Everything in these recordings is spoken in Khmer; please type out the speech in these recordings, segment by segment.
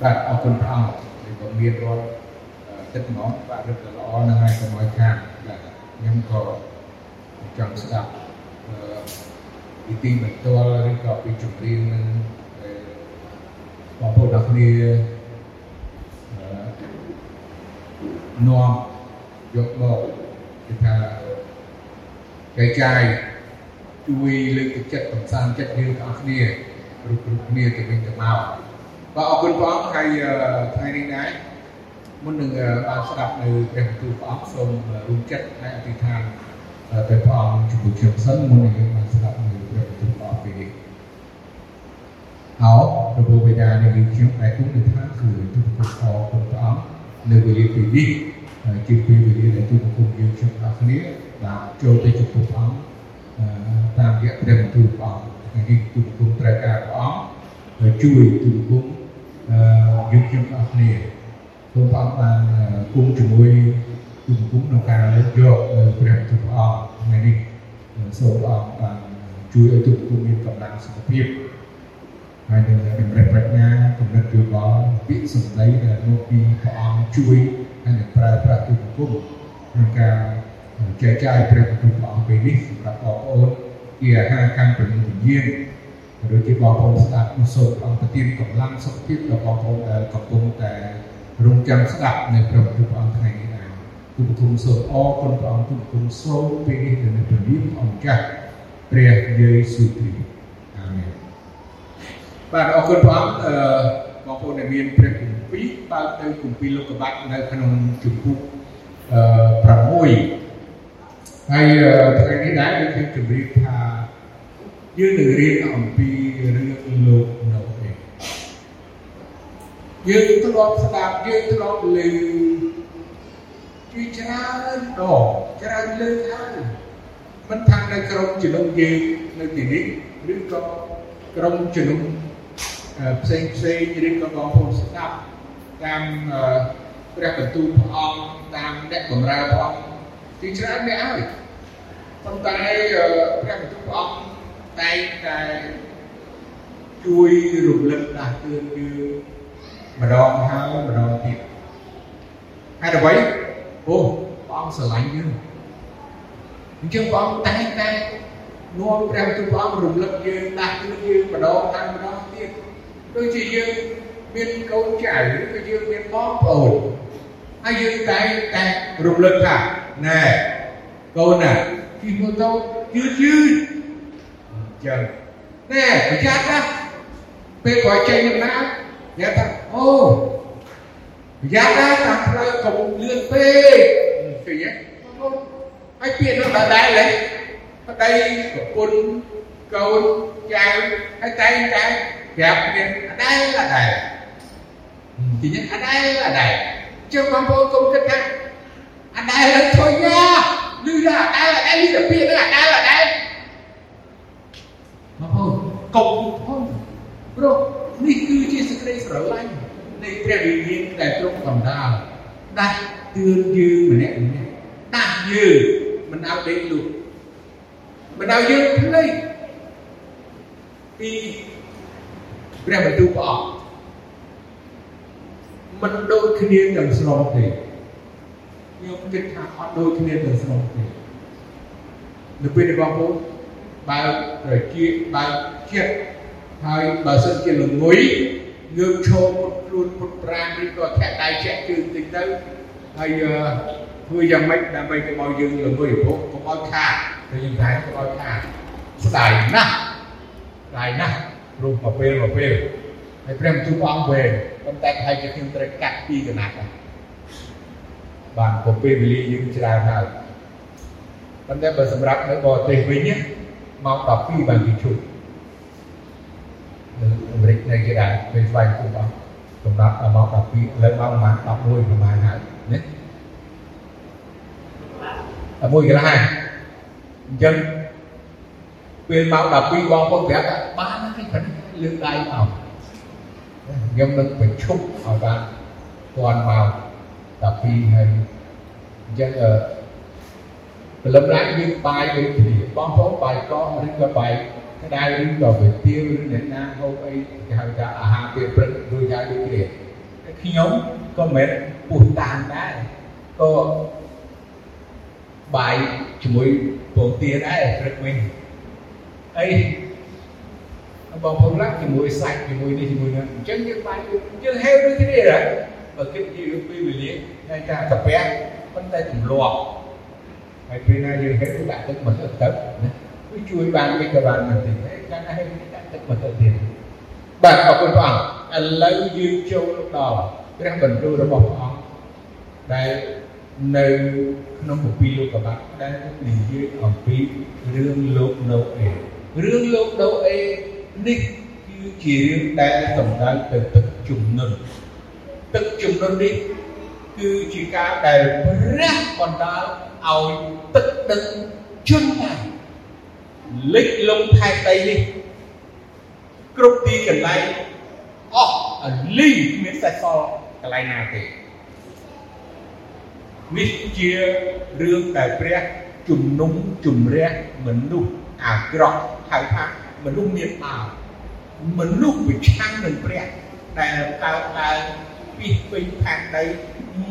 បាទអរគុណព្រះអង្គដែលក៏មានរាល់ទឹកហ្មងបាទរឹតល្អនឹងហើយកុំឲ្យខាតបាទខ្ញុំក៏ចង់ស្ដាប់អឺពីទីបន្ទាល់ឬក៏ពីជំរាបនឹងបងប្អូនទាំងគ្នាអឺនាំយកមកគឺថាចែកចាយជួយលើកទឹកចិត្តកំសាន្តចិត្តយើងទាំងអស់គ្នាគ្រប់គ្រប់គ្នាទៅវិញទៅមក បាទអរគុណព្រះអង្គហើយថ្ងៃនេះដែរមុននឹងបានស្ដាប់នៅព្រះបន្ទូលព្រះអង្គសូមរួមចិត្តហើយអធិដ្ឋានទៅព្រះអង្គជាមួយខ្ញុំសិនមុននឹងយើងបានស្ដាប់នៅព្រះបន្ទូលព្រះអង្គពេលនេះអោព្រះបិតានៃយើងខ្ញុំឯគុំនឹងថាគឺទូលព្រះអរគុណព្រះអង្គនៅវេលាពេលនេះជាពេលវេលាដែលទូលព្រះយើងខ្ញុំអស់គ្នាបាទចូលទៅចំពោះព្រះអង្គតាមរយៈព្រះបន្ទូលព្រះអង្គថ្ងៃនេះទូលព្រះត្រូវការព្រះអង្គជួយទូលព្រះ យើងខ្ញុំអស់គ្នាសូមព្រះអង្គបានគង់ជាមួយទូលព្រះក្នុងការលើកយកព្រះបន្ទូលព្រះអង្គថ្ងៃនេះសូមព្រះអង្គបានជួយឲ្យទូលព្រះមានកម្លាំងសុខភាពហើយនឹងតម្រិតប្រាជ្ញាកម្រិតយោបល់ពាក្យសម្ដីដែលមកពីព្រះអង្គជួយហើយនឹងប្រើប្រាស់ទូលព្រះក្នុងការចែកចាយព្រះបន្ទូលព្រះអង្គពេលនេះសម្រាប់បងប្អូនជាអាហារខាងព្រលឹងវិញ្ញាណ ឬជាបងប្អូនស្ដាប់នោះសូមអង្គប្រទានកម្លាំងសុខភាពដល់បងប្អូនដែលកំពុងតែរងចាំស្ដាប់នៅព្រះបន្ទូលព្រះអង្គថ្ងៃនេះដែរទូលគុំសូមអរគុណព្រះអង្គទូលគុំសូមពេលនេះនៅព្រះនាមអង្គចាស់ព្រះយេស៊ូវគ្រីស្ទអាមែនបាទអរគុណព្រះអង្គអឺបងប្អូនដែលមានព្រះគម្ពីរបើកទៅគម្ពីរលោកុបាតនៅក្នុងជំពូកអឺ6ហើយថ្ងៃនេះដែរដូចខ្ញុំជម្រាបថា យើងនឹងរៀនអំពីរឿងលោកណូអេយើងធ្លាប់ស្ដាប់យើងធ្លាប់ឮជាច្រើនដងច្រើនលើកហើយមិនថានៅក្រុមជំនុំយើងនៅទីនេះឬក៏ក្រុមជំនុំផ្សេងផ្សេងឬក៏បងប្អូនស្ដាប់តាមព្រះបន្ទូលព្រះអង្គតាមអ្នកបម្រើព្រះអង្គទីច្រើនអ្នកហើយប៉ុន្តែព្រះបន្ទូលព្រះអង្គ តែងតែជួយរំលឹកដាស់តឿនយើងម្ដងហើយម្ដងទៀតហេតុអ្វីអូព្រះអង្គស្រឡាញ់យើងអញ្ចឹងព្រះអង្គតែងតែនាំព្រះបន្ទូលព្រះអង្គរំលឹកយើងដាស់តឿនយើងម្ដងហើយម្ដងទៀតដូចជាយើងមានកូនចៅឬក៏យើងមានបងប្អូនហើយយើងតែងតែរំលឹកថាណែកូនណាជិះម៉ូតូយឺតយឺត អញ្ចឹងណែប្រយ័ត្នណាពេលគាត់ចេញដំណើរអ្នកថាអូប្រយ័ត្នណាតាមផ្លូវកុំលឿនពេកឃើញទេហើយពាក្យនោះដដែលហ៎ប្តីប្រពន្ធកូនចៅហើយតែងតែប្កុំធុញព្រោះនេះគឺជាសេចក្តីស្រឡាញ់នៃព្រះវិញ្ញាណដែលទ្រង់កំដៅដាស់តឿនយើងម្នាក់ម្នាក់ដាស់យើងមិនឲ្យដេកលុះមិនឲ្យយើងភ្លេចពីព្រះបន្ទូលព្រះអង្គមិនដូចគ្នាទាំងស្រុងទេខ្ញុំគិតថាអត់ដូចគ្នាទាំងស្រុងទេនៅពេលដែលបងប្អូន បើត្រជាបើចិត្តហើយបើសិនជាល្ងុយងើបឈរពុតខ្លួនពុតប្រាំឬក៏ធាក់ដៃចាក់ជើងតិចទៅហើយធ្វើយ៉ាងម៉េចដើម្បីកុំឲ្យយើងល្ងុយព្រោះកុំឲ្យខាតទៅយើងតែកុំឲ្យខាតស្ដាយណាស់ស្ដាយណាស់ព្រោះមកពេលមកពេលហើយព្រះទូព្រះអង្គវែងប៉ុន្តែប្រហែលជាខ្ញុំត្រូវកាត់ពីកណាត់បាទព្រោះពេលវេលាយើងច្រើនហើយប៉ុន្តែបើសម្រាប់នៅបរទេសវិញ ម៉ោង12បានគេជួយនៅអាមេរិកនៅជាដែរពេលស្វែងគប់អស់សម្រាប់ម៉ោង12លើម៉ោងប្រហែល11ប្រហែលហើយណាតែមួយកន្លះអញ្ចឹងពេលម៉ោង12បងប្អូនប្រាប់ថាបានហើយប៉ុណ្ណឹងលើកដៃមកខ្ញុំនឹងបញ្ឈប់ឲ្យបានទាន់ម៉ោង12ហើយអញ្ចឹងព្រលឹមឡើងយើងបាយដូចគ្នា បងប្អូនបាយកកឬក៏បាយក្តៅឬក៏គុយទាវឬអ្នកណាហូបអីគេហៅថាអាហារពេលព្រឹកដូចហើយដូចគ្នាខ្ញុំក៏មិនពុះតាមដែរក៏បាយជាមួយពងទាដែរព្រឹកវិញអីបងប្អូនឡាជាមួយសាច់ជាមួយនេះជាមួយនោះអញ្ចឹងយើងបាយយើងហេវដូចគ្នាដែរបើគិតពីពីវេលាតែថាកាពះប៉ុន្តែទម្លាប់ ហើយពេលណាយើងហេវដាក់ទឹកមកទៅទៅណាវាជួយបានវិញក៏បានមិនទេកាលណាហេវដាក់ទឹកមកទៅទៀតបាទអរគុណព្រះអង្គឥឡូវយើងចូលដល់ព្រះបន្ទូលរបស់ព្រះអង្គដែលនៅក្នុងគម្ពីរលោកកបាត់ដែលនិយាយអំពីរឿងលោកណូអេរឿងលោកណូអេនេះគឺជារឿងដែលសំដៅទៅទឹកជំនន់ទឹកជំនន់នេះគឺជាការដែលព្រះបណ្ដាល ឲ្យទឹកដឹកជន់តែលិចលង់ផែនដីនេះគ្រប់ទីកន្លែងអស់អលីគ្មានសេះសល់កន្លែងណាទេនេះជារឿងដែលព្រះជំនុំជម្រះមនុស្សអាក្រក់ហៅថាមនុស្សមានបាបមនុស្សប្រឆាំងនឹងព្រះដែលកើតឡើងពីពេញផែនដី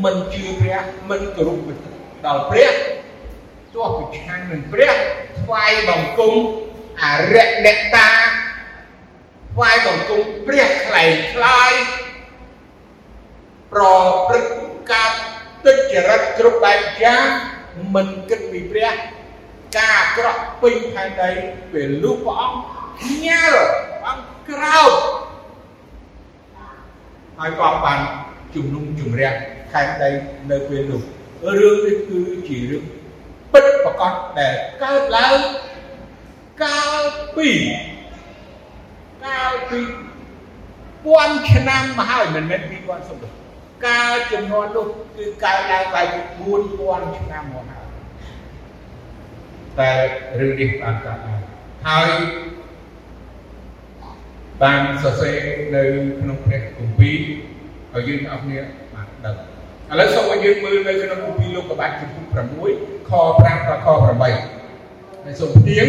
មិនជឿព្រះមិនគោរព ដល់ព្រះទោះប្រឆាំងនឹងព្រះថ្វាយបង្គំអរិយអ្នកតាថ្វាយបង្គំព្រះខ្លែងខ្លាយប្រព្រឹត្តការទឹកចរិតគ្រប់បែបយ៉ាងមិនគិតពីព្រះការអាក្រក់ពេញផែនដីពេលលុះព្រះអង្គញ៉ាល់ព្រះអង្គក្រោតហើយក៏បានជំនុំជម្រះផែនដីនៅពេលនោះ រឿងនេះគឺជារឿងពិតប្រកបដែលកើតឡើងកាលពីកាលពីពាន់ឆ្នាំមកហើយមិនមែនពីពាន់សុំទេកាលចំនួននោះគឺកើតឡើងបែប4000ឆ្នាំមកហើយតែរឿងនេះបានកើតឡើងហើយបានសរសេរនៅក្នុងព្រះគម្ពីរឲ្យយើងទាំងអស់គ្នាបានដឹង ឥឡូវសូមឲ្យយើងមើលនៅក្នុងគម្ពីរលោកកបាត់ជំពូក6ខ5ដល់ខ8ហើយសូមផ្ទៀង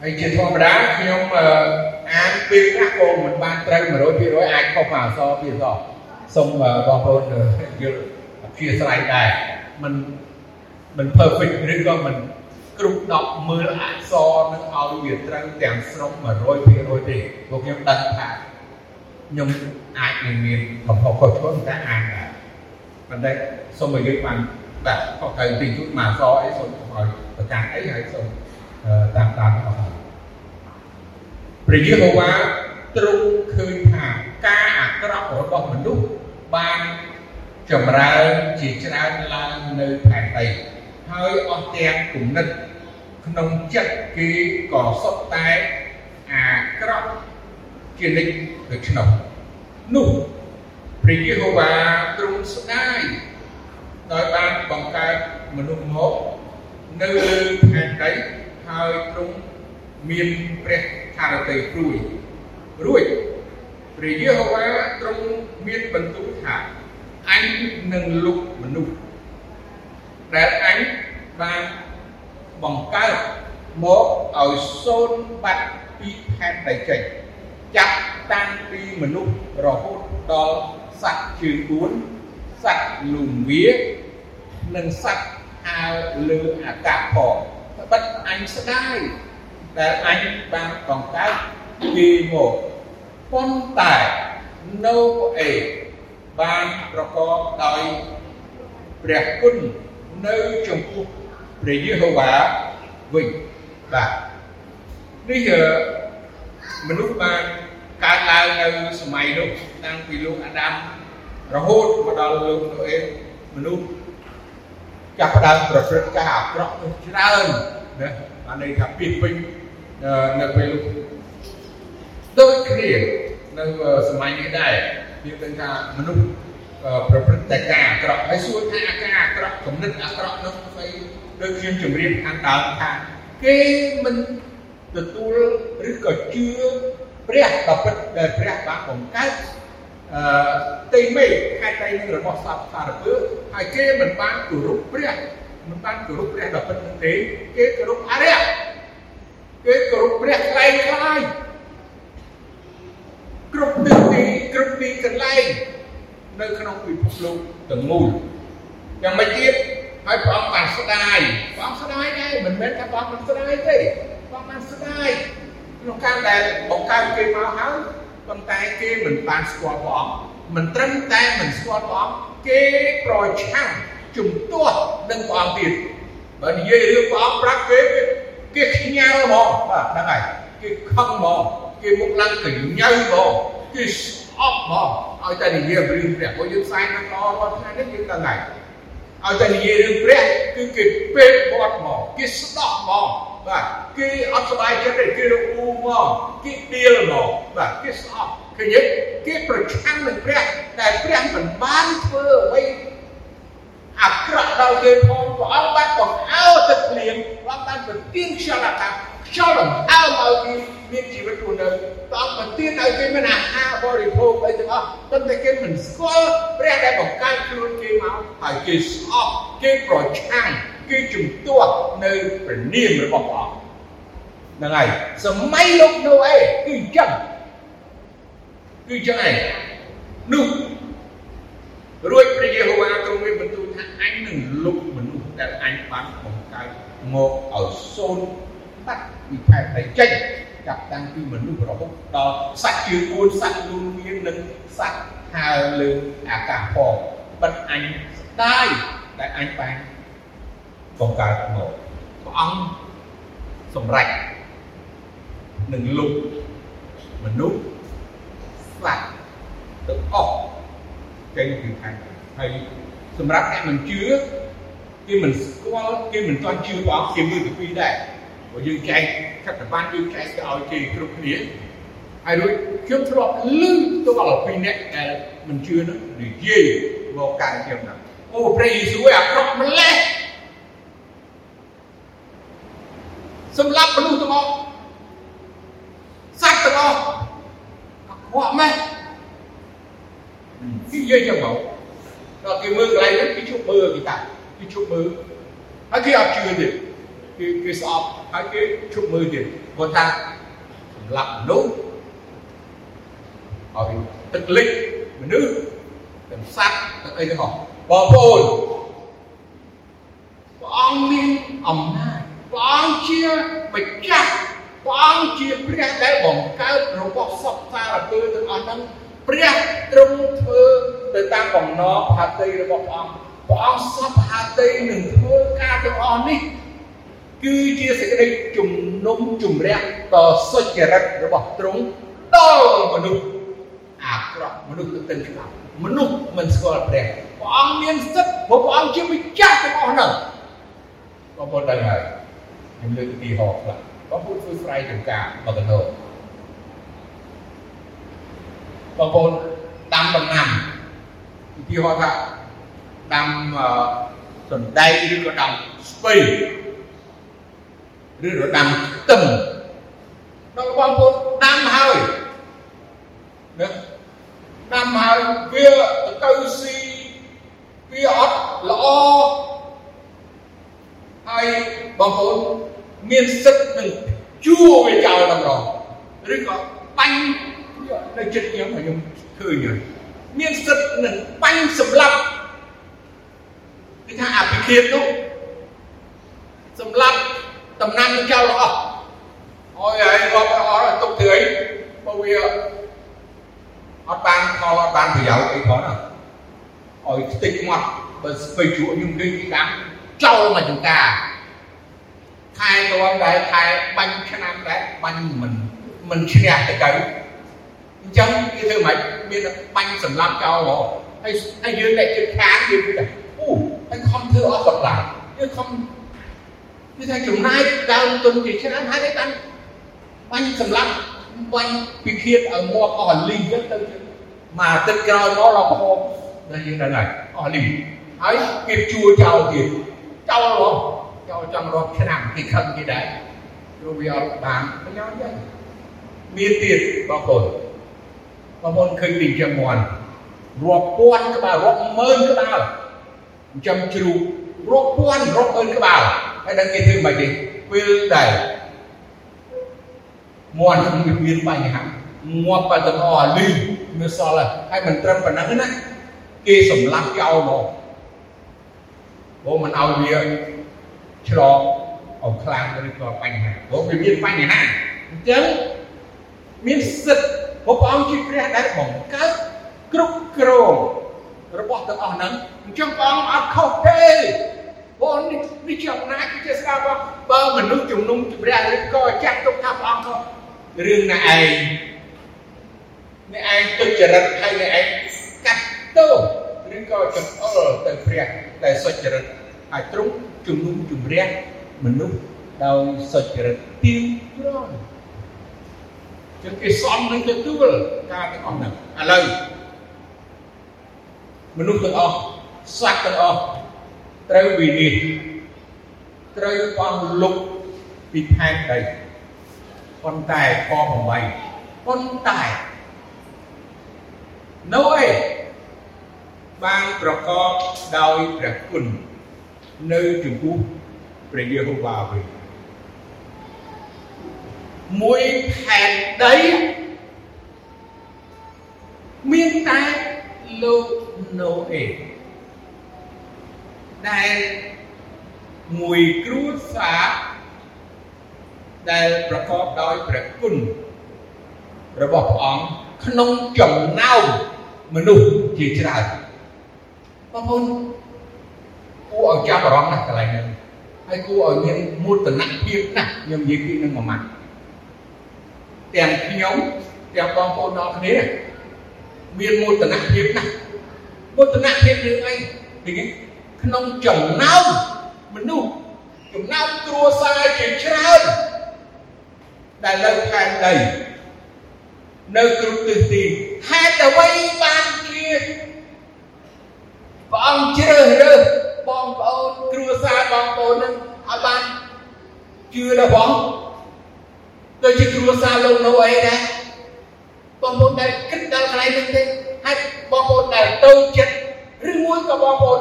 ហើយជាធម្មតាខ្ញុំអានពេលខ្លះក៏មិនបានត្រូវ100%អាចខុសមកអក្សរពីអក្សរសូមបងប្អូនយល់អធិស្ឋានដែរមិនមិន perfect ឬក៏មិនគ្រប់10មើលអក្សរនឹងឲ្យវាត្រូវទាំងស្រុង100%ទេពួកខ្ញុំដឹងថា ខ្ញុំអាចនឹងមានកំហុសខុសឆ្គងតែអាចដែរប៉ុន្តែសូមឲ្យយើងបានបាទខុសត្រូវទីជួយមកអក្សរអីសូមឲ្យប្រកាសអីហើយសូមតាមតាមអស់ហើយព្រះយេហូវ៉ាទ្រង់ឃើញថាការអាក្រក់របស់មនុស្សបានចម្រើនជាច្រើនឡើងនៅផែនដីហើយអស់ទាំងគំនិតក្នុងចិត្តគេក៏សុទ្ធតែអាក្រក់ ជានិច្ចដូច្នោះនោះព្រះយេហូវ៉ាទ្រង់ស្ដាយដោយបានបង្កើតមនុស្សមកនៅលើផែនដីហើយទ្រង់មានព្រះハរតីព្រួយរួចព្រះយេហូវ៉ាទ្រង់មានបន្ទូលថាអញនឹងលុបមនុស្សដែលអញបានបង្កើតមកឲ្យសូនបាត់ពីផែនដីចេញ ចាប់តាំងពីមនុស្សរហូតដល់សត្វជើង4សត្វលំវានិងសត្វហើរលើអាកាសផងត្បិតអញស្ដាយដែលអញបានបង្កើតពីមកប៉ុន្តែនៅអេបានប្រកបដោយព្រះគុណនៅចំពោះព្រះយេហូវ៉ាវិញបាទនេះ មនុស្សបានកើតឡើងនៅសម័យនោះតាំងពីលោកអាដាមរហូតមកដល់លោកណូអេមនុស្សចាប់ផ្ដើមប្រព្រឹត្តការអាក្រក់ច្រើនណាបានន័យថាពីពេញនៅពេលដូចគ្នានៅសម័យនេះដែរយើងដឹងថាមនុស្សប្រព្រឹត្តតែការអាក្រក់ហើយសួរថាអាការអាក្រក់គំនិតអាក្រក់នោះស្អីដូចខ្ញុំជម្រាបខាងដើមថាគេមិន ទទួលឬក៏ជឿព្រះបពិតដែលព្រះបានបង្កើតអឺទីមេខែតៃនឹងរបស់សត្វសារពើហើយគេមិនបានគោរពព្រះមិនបានគោរពព្រះបពិតនឹងទេគេគោរពអរិយគេគោរពព្រះខ្លែងខ្លាយគ្រប់ទិសទីគ្រប់ទីកន្លែលោកទាំងមូលយ៉ាងមិនទៀតហើយព្រះអង្គបានស្ដាយព្រះអង្គស្ដាយដែរមិនមែនថាព្រះអង្គមិនស្ដាយទេ ព្រះអង្គបានស្ដាយក្នុងការដែលបង្កើតគេមកហើយប៉ុន្តែគេមិនបានស្គាល់ព្រះអង្គមិនត្រឹមតែមិនស្គាល់ព្រះអង្គគេប្រឆាំងជំទាស់នឹងព្រះអង្គទៀតបើនិយាយរឿងព្រះអង្គប្រាប់គេគេខ្ញាល់ហ្មងបាទហ្នឹងហើយគេខឹងហ្មងគេមុខឡើងកញ្ញើហ្មងគេស្អប់ហ្មងឲ្យតែនិយាយរឿងព្រះព្រោះយើងផ្សាយនឹងល្អរាល់ថ្ងៃនេះយើងដឹងហើយឲ្យតែនិយាយរឿងព្រះគឺគេពេកបត់មកគេស្ដោះមក បាទគេអត់សប្បាយចិត្តទេគេរអ៊ូមកគេដៀលមកបាទគេស្អប់ឃើញទេគេប្រឆាំងនឹងព្រះតែព្រះមិនបានធ្វើអ្វីអាក្រក់ដល់គេផងព្រះអង្គបានបង្អើទឹកភ្លៀងព្រះអង្គបានប្រទានខ្យល់អាកាសខ្យល់ដង្ហើមឲ្យគេ មានជីវិតរស់នៅព្រះអង្គប្រទានឲ្យគេមានអាហារបរិភោគអីទាំងអស់ប៉ុន្តែគេមិនស្គាល់ព្រះដែលបង្កើតខ្លួនគេមកហើយគេស្អប់គេប្រឆាំងគេជំទាស់នៅព្រះនាមរបស់ព្រះអង្គហ្នឹងហើយសម័យលោកនោះឯងគឺអញ្ចឹងគឺអញ្ចឹងឯងនោះរួចព្រះយេហូវ៉ាទ្រង់មានបន្ទូលថាអញនឹងលុបមនុស្សដែលអញបានបង្កើតមកឲ្យសូន្យបាត់ពីផែនដីចេញ ចាប់តាំងពីមនុស្សរហូតដល់សត្វជើង4សត្វលូនមាននិងសត្វហើរលើអាកាសផងបិទអញស្ដាយតែអញបានបង្កើតមកព្រះអង្គសម្រេចនឹងលុបមនុស្សស្លាប់ទាំងអស់ចេញពីខាងហើយសម្រាប់អ្នកមិនជឿគេមិនស្គាល់គេមិនទាន់ជឿព្រះអង្គគេមើលទៅពីដែរ ព្រោះយើងចែកខិតបានយើងចែកទៅឲ្យគេគ្រប់គ្នាហើយរួចខ្ញុំធ្លាប់លឺផ្ទាល់ពីអ្នកដែលមិនជឿនោះនិយាយមកកាន់ខ្ញុំណាអូព្រះយេស៊ូវអាក្រក់ម្លេះសម្រាប់មនុស្សទាំងអស់សត្វទាំងអស់អាក្រក់ម៉េះគេនិយាយចឹងមកដល់គេមើលកន្លែងហ្នឹងគេជប់មើលគេតាគេជប់មើលហើយគេអត់ជឿទេ គេគេស្អប់ហើយគេជប់មើលទៀតគាត់ថាសម្រាប់មនុស្សឲ្យទឹកលិចមនុស្សទាំងសត្វទាំងអីទាំងអស់បងប្អូនព្រះអង្គមានអំណាចព្រះអង្គជាម្ចាស់ព្រះអង្គជាព្រះដែលបង្កើតរបស់សពសារពើទាំងអស់ហ្នឹងព្រះទ្រង់ធ្វើទៅតាមបំណងផាតីរបស់ព្រះអង្គព្រះអង្គសពផាតីនឹងធ្វើការទាំងអស់នេះ គឺជាសេចក្តីជំនុំជម្រះតសុចរិតរបស់ទ្រង់ដល់មនុស្សអាក្រក់មនុស្សទៅច្បាប់មនុស្សមិនស្គាល់ព្រះព្រះអង្គមានសិទ្ធិព្រោះព្រះអង្គជាម្ចាស់ទាំងអស់ហ្នឹងបងប្អូនដឹងហើយខ្ញុំលើកឧទាហរណ៍ខ្លះបងប្អូនធ្វើស្រ័យចំការមកកណ្ដោបងប្អូនដាំដំណាំឧទាហរណ៍ថាដាំសណ្ដែកឬក៏ដាំស្ពៃ ឬក៏ដាំខ្ទឹមដល់បងប្អូនដាំហើយណាដាំហើយវាទៅស៊ីវាអត់ល្អហើយបងប្អូនមានសិទ្ធិនឹងជួវាចោលតម្រងឬក៏បាញ់នៅចិត្តខ្ញុំខ្ញុំឃើញហើយមានសិទ្ធិនឹងបាញ់សម្លាប់គឺថាអភិឃាតនោះសម្លាប់ តំណាំចោលអស់អើយហើយរាប់អស់ទុកទៅអីបើវាអត់បានផលអត់បានប្រយោជន៍អីផងឲ្យខ្ទេចមាត់បើស្ពៃជក់ខ្ញុំឃើញគេដាំចោលមកចង្ការខែតន់ដែរខែបាញ់ឆ្នាំដែរបាញ់មិនមិនឈ្នះទៅទៅអញ្ចឹងគេធ្វើម៉េចមានបាញ់សម្លាប់ចោលហ្មងហើយហើយយើងតែជិតខាងយើងគឺថាអូហើយខំធ្វើអត់សម្លាប់យើងខំ គឺថាចំណាយដើមទុនជាច្រើនហើយតែកាន់បាញ់សម្លាប់បាញ់ពិឃាតឲ្យមកអស់លីងទៅមកអាទិត្យក្រោយមកដល់ខំដែលយើងដឹងហើយអស់លីងហើយគេជួចោលទៀតចោលហ្មងចោលចំរត់ឆ្នាំគេខឹងគេដែរព្រោះវាអត់បានប្រយោជន៍ទេមានទៀតបងប្អូនបងប្អូនឃើញពីជាមន់រាប់ពាន់ក្បាលរាប់ម៉ឺនក្បាលចិញ្ចឹមជ្រូករាប់ពាន់រាប់ម៉ឺនក្បាល ហើយដល់គេធ្វើមិនទេពេលដែរមន់មានបញ្ហាងាប់បាត់ទាំងអស់លីនៅសល់ហើយមិនត្រឹមប៉ុណ្ណឹងណាគេសម្លាប់ចោលមកបងមិនឲ្យវាឆ្លងអោខ្លាំងឬក៏បញ្ហាព្រោះវាមានបញ្ហាអញ្ចឹងមានសិទ្ធិព្រះអង្គជាព្រះដែលបង្កើតគ្រប់គ្រងរបស់ទាំងអស់ហ្នឹងអញ្ចឹងព្រះអង្គអត់ខុសទេ បងនេះនេះជាអំណាចជាស្ដាប់បើមនុស្សជំនុំជម្រះឬក៏ចាត់ទុកថាព្រះអង្គខុសរឿងណាឯងអ្នកឯងទុច្ចរិតហើយអ្នកឯងកាត់ទោសឬក៏ចង្អុលទៅព្រះដែលសុចរិតហើយទ្រង់ជំនុំជម្រះមនុស្សដោយសុចរិតទៀងត្រង់ចឹងគេសំនឹងទទួលការទាំងអស់ហ្នឹងឥឡូវមនុស្សទាំងអស់សត្វទាំងអស់ ត្រូវវិនិច្ឆ័យត្រូវបោះលុបពីផែនដីប៉ុន្តែខ8ប៉ុន្តែនៅឯបានប្រកបដោយព្រះគុណនៅចំពោះព្រះយេហូវ៉ាវិញមួយផែនដីមានតែលោកណូអេ ដែលមួយគ្រួសារដែលប្រកបដោយព្រះគុណរបស់ព្រះអង្គក្នុងចំណោមមនុស្សជាច្រើនបងប្អូនគួរឲ្យចាប់អារម្មណ៍ណាស់កន្លែងនេះហើយគួរឲ្យមានមោទនភាពណាស់ខ្ញុំនិយាយពីនឹងមួយម៉ាត់ទាំងខ្ញុំទាំងបងប្អូនដល់គ្នាមានមោទនភាពណាស់មោទនភាពរឿងអីទី ក្នុងចំណោមមនុស្សចំណោមគ្រួសារជាច្រើនដែលនៅខេត្តដីនៅគ្រប់ទិសទីហេតុអ្វីបានជាព្រះអង្គជ្រើសរើសបងប្អូនគ្រួសារបងប្អូននឹងឲ្យបានជឿដល់ព្រះដូចជាគ្រួសារលោកនោះអីដែរបងប្អូនដែលគិតដល់កន្លែងនេះទេហើយបងប្អូនដែលទៅចិត្តឬមួយក៏បងប្អូន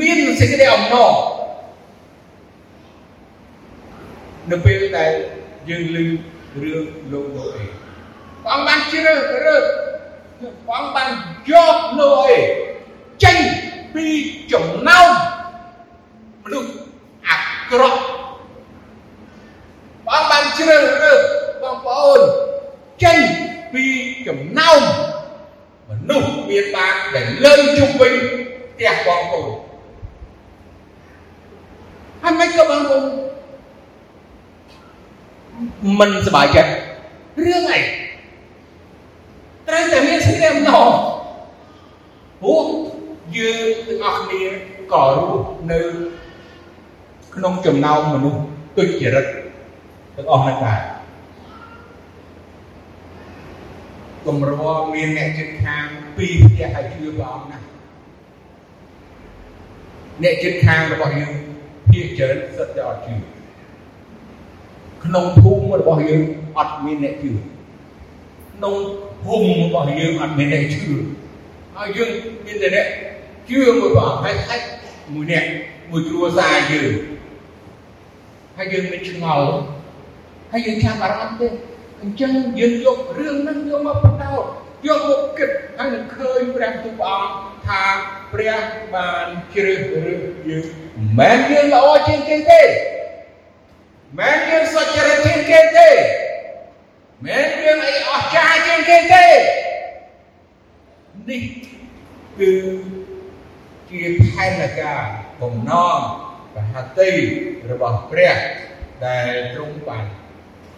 មានសេចក្តីអំណរនៅពេលដែលយើងឮរឿងលោកនោះអីព្រះអង្គបានជ្រើសរើសព្រះអង្គបានយកនោះអីចេញពីចំណោមមនុស្សអាក្រក់ព្រះអង្គបានជ្រើសរើសបងប្អូនចេញពីចំណោមមនុស្សមានបាបដែលលើជុំវិញផ្ទះបងប្អូន ហើយមិនក៏បងប្អូនមិនសบายចិត្តរឿងអីត្រូវតែមានសេចក្តីអំណរព្រោះយើងទាំងអស់គ្នាក៏រស់នៅក្នុងចំណោមមនុស្សទុច្ចរិតទាំងអស់ហ្នឹងដែរកម្រមានអ្នកជិតខាងពីរផ្ទះឲ្យជឿព្រះអង្គណាស់អ្នកជិតខាងរបស់យើង ភាគច្រើនសិតតែអត់ជឿក្នុងភូមិរបស់យើងអត់មានអ្នកជឿក្នុងភូមិរបស់យើងអត់មានអ្នកជឿហើយយើងមានតែអ្នកជឿមួយព្រះអង្គហើយហើយមួយអ្នកមួយគ្រួសារយើងហើយយើងមិនឆ្ងល់ហើយយើងចាំអារម្មណ៍ទេអញ្ចឹងយើងយករឿងហ្នឹងយកមកបន្ត យកមកគិតហើយនឹងឃើញព្រះទូព្រះអង្គថាព្រះបានជ្រើសរើសយើងមិនមែនយើងល្អជាងគេទេមិនមែនយើងសុចរិតជាងគេទេមិនមែនយើងអីអស្ចារ្យជាងគេទេនេះគឺជាផែនការបំណងបហតិរបស់ព្រះដែលទ្រង់បាន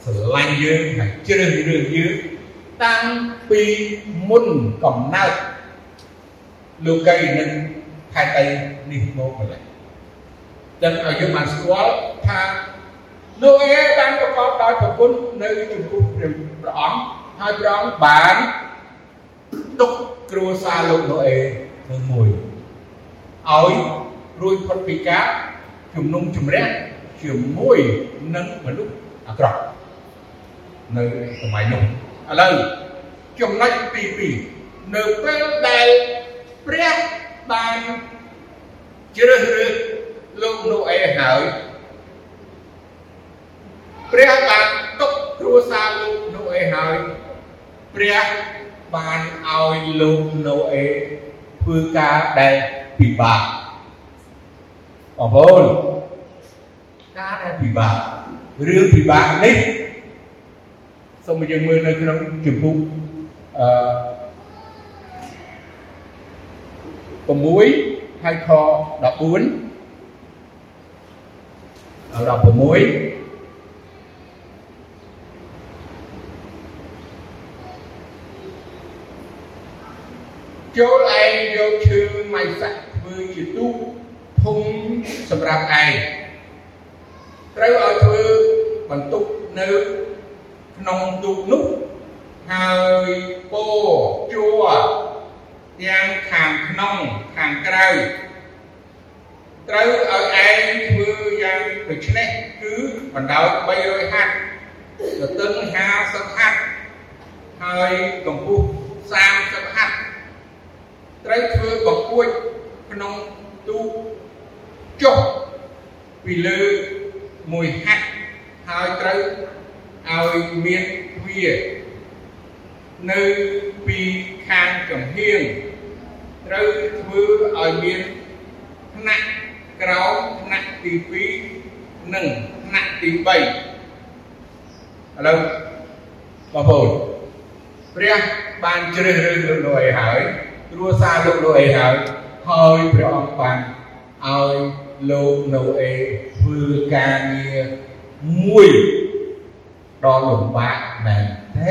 ស្រឡាញ់យើងហើយជ្រើសរើសយើង តាំងពីមុនកំណើតលោកីនឹងខេត្តអីនេះមកម្ល៉េះចឹងឲ្យយើងបានស្គាល់ថាលោកអេបានប្រកបដោយប្រគុណនៅចំពោះព្រះអង្គហើយព្រះអង្គបានទុកគ្រួសារលោកណូអេនឹងមួយឲ្យរួចផុតពីការជំនុំជម្រះជាមួយនឹងមនុស្សអាក្រក់នៅសម័យនោះ ឥឡូវចំណុចទី2នៅពេលដែលព្រះបានជ្រើសរើសលោកនូអេហើយព្រះបានទុកគ្រួសារលោកនូអេហើយព្រះបានឲ្យលោកនូអេផធ្វើការដែលពិបាកបងប្អូនការដែលពិបាករឿងពិបាកនេះ សូមយើងមើលនៅក្នុងជំពូកអឺ6ហើយខ14 16ចូលឯងយកឈើម៉ៃសាក់ធ្វើជាទូកធំសម្រាប់ឯងត្រូវឲ្យធ្វើបន្ទុកនៅ ក្នុងទូកនោះហើយពោជួទាំងខាងក្នុងខាងក្រៅត្រូវឲ្យឯងធ្វើយ៉ាងដូចនេះគឺបណ្ដោយ300ហាត់ទទឹង50ហាត់ហើយកម្ពស់30ហាត់ត្រូវធ្វើបង្អួចក្នុងទូកចុះពីលើមួយហាត់ហើយត្រូវ ឲ្យមានទ្វារនៅពីខាងចំហៀងត្រូវធ្វើឲ្យមានថ្នាក់ក្រោមថ្នាក់ទី2និងថ្នាក់ទី3ឥឡូវបងប្អូនព្រះបានជ្រើសរើសលោកនោះឲ្យហើយគ្រួសារលោកនោះអីហើយហើយព្រះអង្គបានឲ្យលោកនៅអេធ្វើការងារមួយ ដ៏លំបាកមែនទេ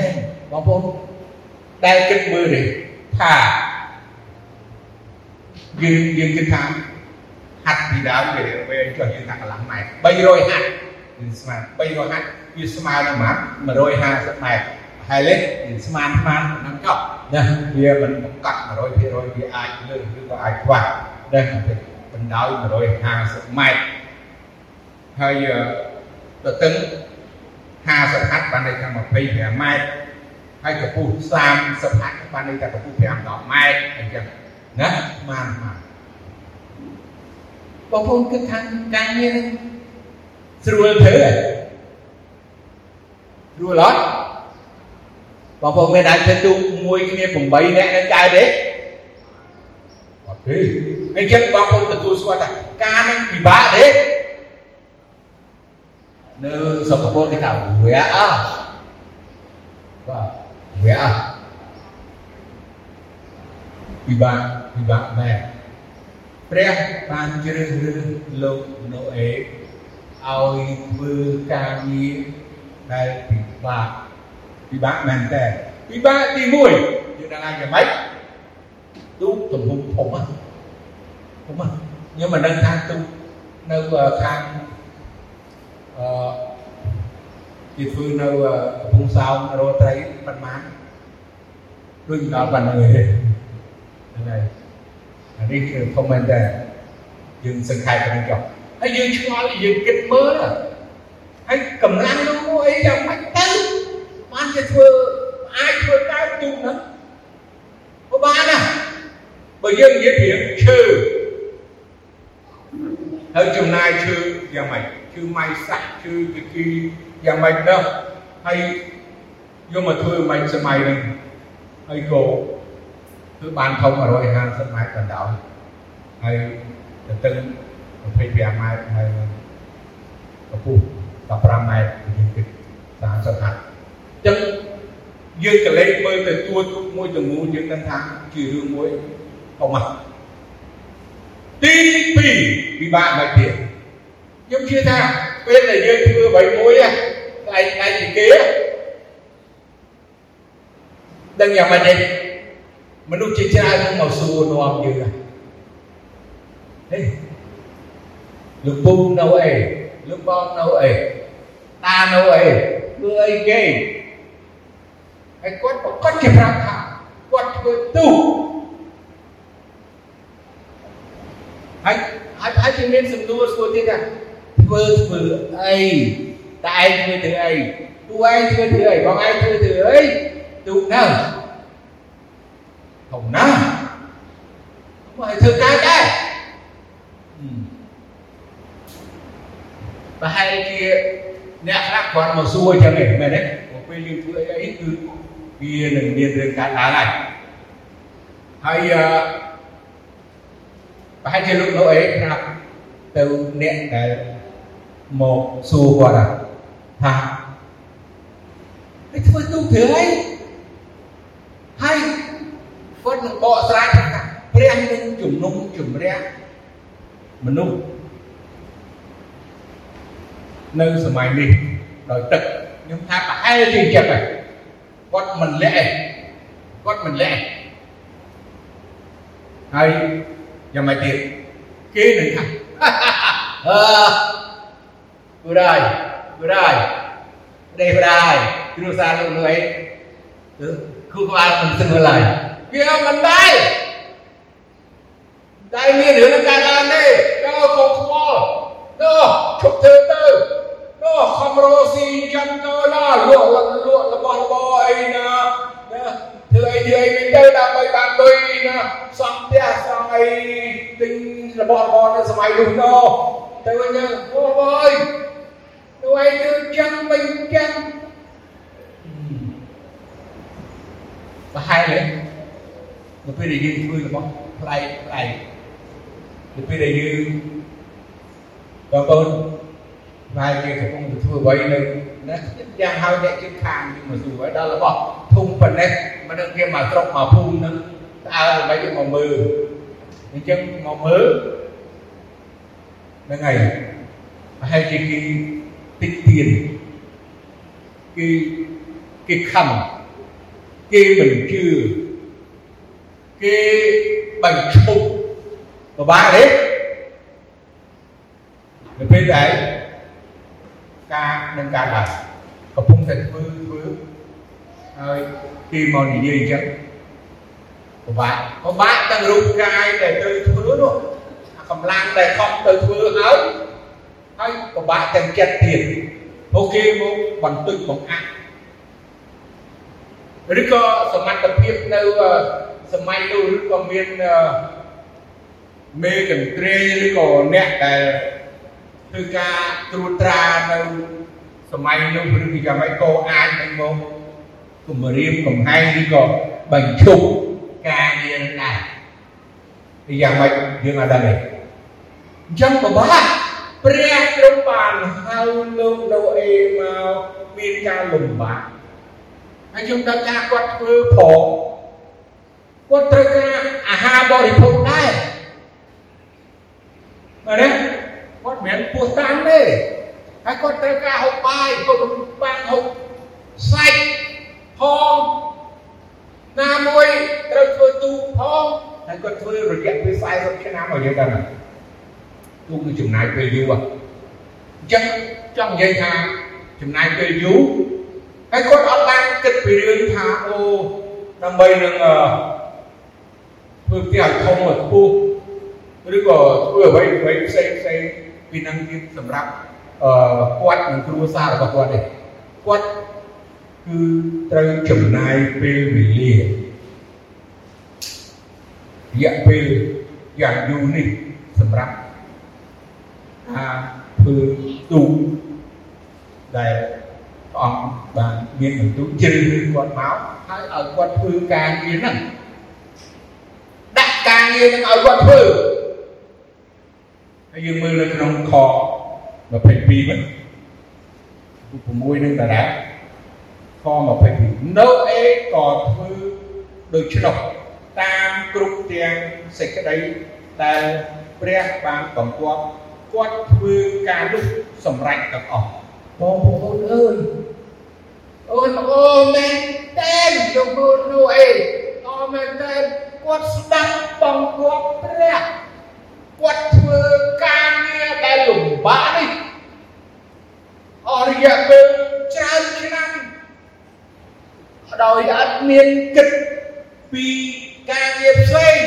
បងប្អូនដែលគិតមើលនេះថាយើងយើងគិតថាហាត់ពីដើមវាវាចុះយើងថាកន្លះម៉ែត្រ300ហាត់វាស្មើ300ហាត់វាស្មើនឹងម៉ាត់150ម៉ែត្រហើយលេស្មានស្មាននឹងចប់ណាវាមិនបង្កត់100%វាអាចលើសឬក៏អាចខ្វះដែរបណ្ដោយ150ម៉ែត្រហើយទៅទឹង 50ហាត់បានន័យថា25ម៉ែត្រហើយកម្ពស់30ហាត់បានន័យថាកម្ពស់5 10ម៉ែត្រអញ្ចឹងណាស្មានស្មានបងប្អូនគិតថាការងារនេះស្រួលធ្វើស្រួលអត់បងប្អូនមានអាចធ្វើទូមួយគ្នា8នាក់នឹងកើតទេអត់ទេអញ្ចឹងបងប្អូនទទួលស្គាល់ថាការនឹងពិបាកទេ នៅសុខពលគេថាវាអស់បាទវាអស់ពិបាកពិបាកមែនព្រះបានជ្រើសរើសលោកណូអេឲ្យធ្វើការងារដែលពិបាកពិបាកមែនតើពិបាកទី1យើងដឹងហើយយ៉ាងម៉េចទូកទំហំធំណាធំណាខ្ញុំមិនដឹងថាទូកនៅខាង អឺគេធ្វើនៅកំពង់សោមរោត្រីប៉ុន្មានដូចដល់ប៉ុណ្ណឹងឯងហ្នឹងហើយអានេះគឺធំមែនតើយើងសង្ខេបប៉ុណ្ណឹងចុះហើយយើងឆ្ងល់យើងគិតមើលហើយកម្លាំងនោះអីយ៉ាងម៉េចទៅបានគេធ្វើអាចធ្វើកើតទូកហ្នឹងក៏បានណាបើយើងនិយាយពីឈើហើយចំណាយឈើយ៉ាងម៉េច ឈើម៉ៃសាក់ឈើគគីយ៉ាងម៉េចនោះហើយយកមកធ្វើមិនសម័យហ្នឹងហើយក៏គឺបានធំ150ម៉ែត្រកណ្ដោយហើយទៅទឹក25ម៉ែត្រហើយកម្ពស់15ម៉ែត្រយើងគិត30ហាត់ចឹងយើងកលេចមើលទៅទួទុកមួយទាំងមូលយើងដឹងថាជារឿងមួយអស់មកទី2ពិបាកមកទៀត ខ្ញុំជឿថាពេលដែលយើងធ្វើអ្វីមួយខ្លាយខ្លាយពីគេដឹងយ៉ាងម៉េចទេមនុស្សជាច្រើននឹងមកសួរនាំយើងហេលោកពូនៅអីលោកបងនៅអីតានៅអីធ្វើអីគេហើយគាត់ប្រកាសជាប្រាប់ថាគាត់ធ្វើទូហើយហើយហើយជាមានសំណួរសួរទៀតថា ធ្វើធ្វើអីតែឯងធ្វើធ្វើអីទូឯងធ្វើធ្វើអីបងឯងធ្វើធ្វើអីទូនៅធំណាស់មកឲ្យធ្វើការដែរប្រហែលជាអ្នកខ្លះគាត់មកសួរចឹងឯងមែនទេពេលយើងធ្វើអីអីគឺវានឹងមានរឿងកើតឡើងហើយហើយប្រហែលជាលោកលោកអេប្រាប់ទៅអ្នកដែល មកសួរគាត់ថាឯធ្វើទូគ្រឿងអីហើយគាត់នឹងបកស្រាយថាព្រះនឹងជំនុំជម្រះមនុស្សនៅសម័យនេះដោយទឹកខ្ញុំថាប្រហែលជាចិត្តហើយគាត់មិនលាក់គាត់មិនលាក់ហើយយ៉ាងម៉េចទៀតគេនឹងថាអឺ គូរ៉ាយគូរ៉ាយដេបរ៉ាយគ្រួសារលោកលោកអីគូក្បាលមិនស្មើឡើយវាមិនដែរតែមានរឿងនឹងកើតឡើងទេចូលកុំខ្វល់នោះឈប់ធ្វើទៅនោះខំរស់ស៊ីចាំទៅណាលក់លក់របស់របរអីណាណាធ្វើអីធ្វើអីវិញទៅដើម្បីបានលុយណាសង់ផ្ទះសង់អីទិញរបស់របរនៅសម័យនោះនោះទៅវិញទៅអូអើយ ទៅឯងទៅចាំមិនចាំប្រហែលទេនៅពេលដែលយើងធ្វើរបស់ផ្លែផ្លែនៅពេលដែលយើងបងប្អូនផ្លែគេកំពុងទៅធ្វើអ្វីនៅណាយ៉ាងហៅអ្នកជិតខាងមកសួរឲ្យដល់របស់ធុំប៉ុណ្ណេះមិនដឹងគេមកស្រុកមកភូមិនឹងតើអ្វីគេមកមើលអញ្ចឹងមកមើលហ្នឹងហើយប្រហែលជាគេ តិចទៀនគេគេខំគេមិនជឿគេបញ្ឈប់ពិបាកទេនៅពេលដែលការនឹងការឡើងកំពុងតែធ្វើធ្វើហើយគេមកនិយាយអញ្ចឹងពិបាកពិបាកទាំងរូបកាយដែលត្រូវធ្វើនោះកម្លាំងដែលខំទៅធ្វើហើយ ហើយពិបាកទាំងចិត្តទៀតពួកគេមកបន្ទុកបង្អាក់ឬក៏សមត្ថភាពនៅសម័យនោះឬក៏មានមេកន្ត្រេឬក៏អ្នកដែលធ្វើការត្រួតត្រានៅសម័យនោះឬក៏យ៉ាងម៉េចក៏អាចនឹងមកគម្រាមកំហែងឬក៏បញ្ឈប់ការងារនឹងដែរយ៉ាងម៉េចយើងអត់ដឹងទេអញ្ចឹងបបាក់ ព្រះទ្រង់បានហៅលោកណូអេមកមានការលំបាកហើយខ្ញុំដឹងថាគាត់ធ្វើផងគាត់ត្រូវការអាហារបរិភោគដែរបាទណាគាត់មិនពោះតាំងទេហើយគាត់ត្រូវការហូបបាយគាត់បានហូបសាច់ផងណាមួយត្រូវធ្វើទូផងហើយគាត់ធ្វើរយៈពេល40ឆ្នាំឲ្យយើងដឹ ងទូគឺចំណាយពេលយូរអញ្ចឹងចង់និយាយថាចំណាយពេលយូរហើយគាត់អត់បានគិតពីរឿងថាអូដើម្បីនឹងធ្វើផ្ទះឲ្យធំឲ្យខ្ពស់ឬក៏ធ្វើអ្វីអ្វីផ្សេងផ្សេងពីនឹងទៀតសម្រាប់អឺគាត់និងគ្រួសាររបស់គាត់ទេគាត់គឺត្រូវចំណាយពេលវេលារយៈពេលយ៉ាងយូរនេះសម្រាប់ ការធ្វើទូដែលព្រះអង្គបានមានបន្ទូលជ្រើសរើសគាត់មកហើយឲ្យគាត់ធ្វើការងារហ្នឹងដាក់ការងារហ្នឹងឲ្យគាត់ធ្វើហើយយើងមើលនៅក្នុងខ22ហ្នឹង6នឹងតារាខ22នៅអេក៏ធ្វើដូច្នោះតាមគ្រប់ទាំងសេចក្តីដែលព្រះបានបង្គាប់ គាត់ធ្វើការនោះសម្រេចទាំងអស់បងប្អូនអើយអូនអូមែនតែលោកនោះអេអូមែនតែគាត់ស្ដាប់បង្គាប់ព្រះគាត់ធ្វើការងារដែលលំបាកនេះអស់រយៈពេលច្រើនឆ្នាំដោយអត់មានគិតពីការងារផ្សេង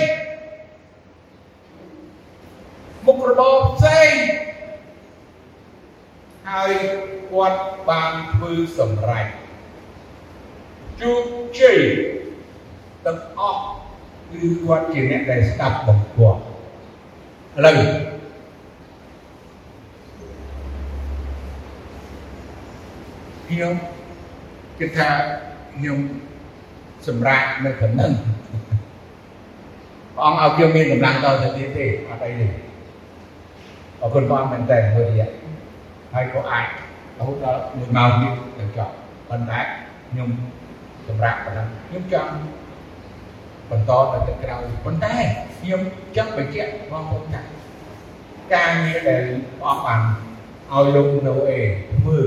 មុខរបរផ្សេងហើយគាត់បានធ្វើសម្រេចជោគជ័យទាំងអស់គឺគាត់ជាអ្នកដែលស្ដាប់បង្គាប់ឥឡូវខ្ញុំគិតថាខ្ញុំសម្រាប់នៅប៉ុណ្ណឹងអព្រះអង្គឲ្យយើងមានកម្លាំងតទៅទៀតទេអត់អីទេ អរគុណព្រះអង្គមែនតើមួយរយៈហើយក៏អាចរហូតដល់មួយម៉ោងទៀតទៅចប់ប៉ុន្តែខ្ញុំសម្រាប់ប៉ុណ្ណឹងខ្ញុំចង់បន្តទៅទឹកក្រោយប៉ុន្តែខ្ញុំចង់បញ្ជាក់បងប្អូនថាការងារដែលព្រះអង្គបានឲ្យលោកណូអេធ្វើ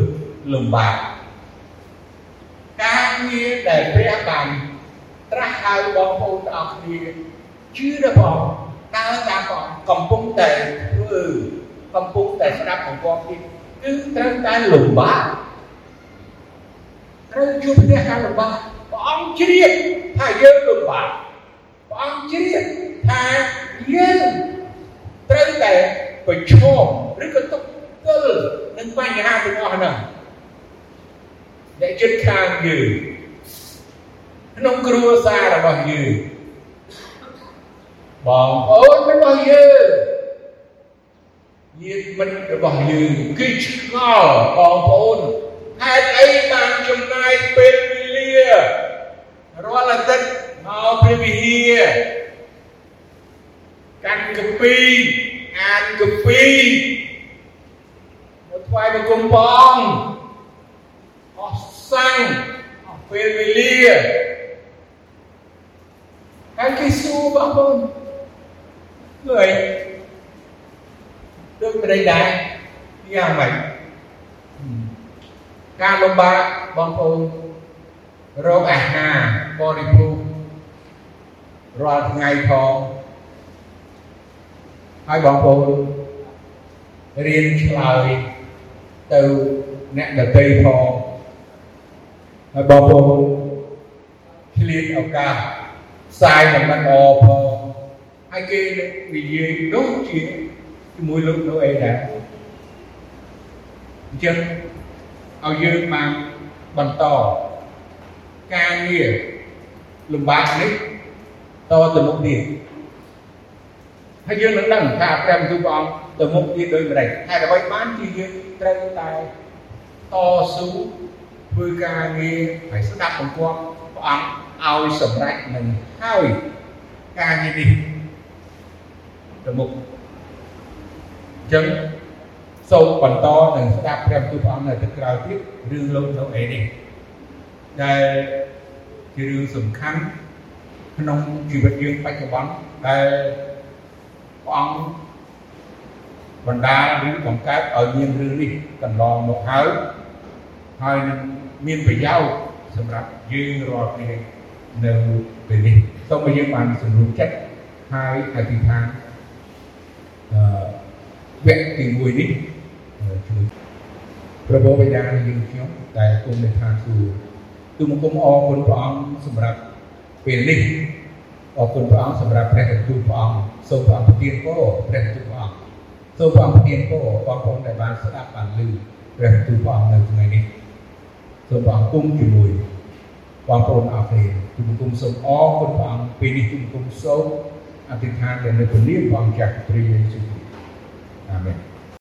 លំបាកការងារដែលព្រះបានត្រាស់ហៅបងប្អូនទាំងអស់គ្នាជឿរ បស់តើតាមបងកំពុងតែធ្វើកំពុងតែស្ដាប់បង្គាប់ទៀតគឺត្រូវតែលំបាកត្រូវជួបផ្ទះការលំបាកព្រះអង្គជ្រាបថាយើងលំបាកព្រះអង្គជ្រាបថាយើងត្រូវតែប្រឈមឬក៏ទុកទល់នឹងបញ្ហាទាំងអស់ហ្នឹងអ្នកជិតខាងយើងក្នុងគ្រួសាររបស់យើង បងប្អូនរបស់យើងញាតិមិត្តរបស់យើងគឺឆ្ងល់បងប្អូនហេតុអីបានចំណាយពេលវេលារាល់អាទិត្យមកព្រះវិហារកាន់កាពីអានកាពីមកថ្វាយបង្គំព្រះអង្គអស់សាំងអស់ពេលវេលាហើយគេសួរបងប្អូន មើលដូចប្តីដែរយ៉ាងម៉េចការលំបាកបងប្អូនរកអាហារបរិភោគរាល់ថ្ងៃផងហើយបងប្អូនរៀនឆ្លើយទៅអ្នកដទៃផងហើយបងប្អូនឆ្លៀតឱកាសផ្សាយនឹងមិនអផង ហើយគេនិយាយដូចជាជាមួយលោកនោះអីដែរអញ្ចឹងឲ្យយើងបានបន្តការងារលំបាកនេះតទៅមុខទៀតហើយយើងនឹងដឹងថាព្រះបន្ទូលព្រះអង្គទៅមុខទៀតដូចម្ដេចហើយដើម្បីបានជាយើងត្រូវតែតស៊ូធ្វើការងារហើយស្ដាប់បង្គាប់ព្រះអង្គឲ្យសម្រេចនឹងហើយការងារនេះ ទៅមុខអញ្ចឹងសូមបន្តនឹងស្ដាប់ព្រះបន្ទូលព្រះអង្គនៅទឹកក្រោយទៀតរឿងលោកនៅអីនេះដែលជារឿងសំខាន់ក្នុងជីវិតយើងបច្ចុប្បន្នដែលព្រះអង្គបណ្ដាលឬបង្កើតឲ្យមានរឿងនេះកន្លងមកហើយហើយនឹងមានប្រយោជន៍សម្រាប់យើងរាល់គ្នានៅពេលនេះសូមឲ្យយើងបានសម្រួលចិត្តហើយអធិដ្ឋានអឺ វគ្គទី1នេះជួយព្រះបិតាយើងខ្ញុំដែលគុំនៅឋានសួគ៌ទូមង្គមអរគុណព្រះអង្គសម្រាប់ពេលនេះអរគុណព្រះអង្គសម្រាប់ព្រះបន្ទូលព្រះអង្គសូមព្រះអង្គប្រទានពរព្រះបន្ទូលព្រះអង្គសូមព្រះអង្គប្រទានពរបងប្អូនដែលបានស្ដាប់បានឮព្រះបន្ទូលព្រះអង្គនៅថ្ងៃនេះសូមព្រះអង្គគង់ជាមួយបងប្អូនអរគ្នាទូមង្គមសូមអរគុណព្រះអង្គពេលនេះទូមង្គមសូម អធិដ្ឋាននៅព្រះនាមព្រះអង្គចាស់ព្រះយេស៊ូវ Amén.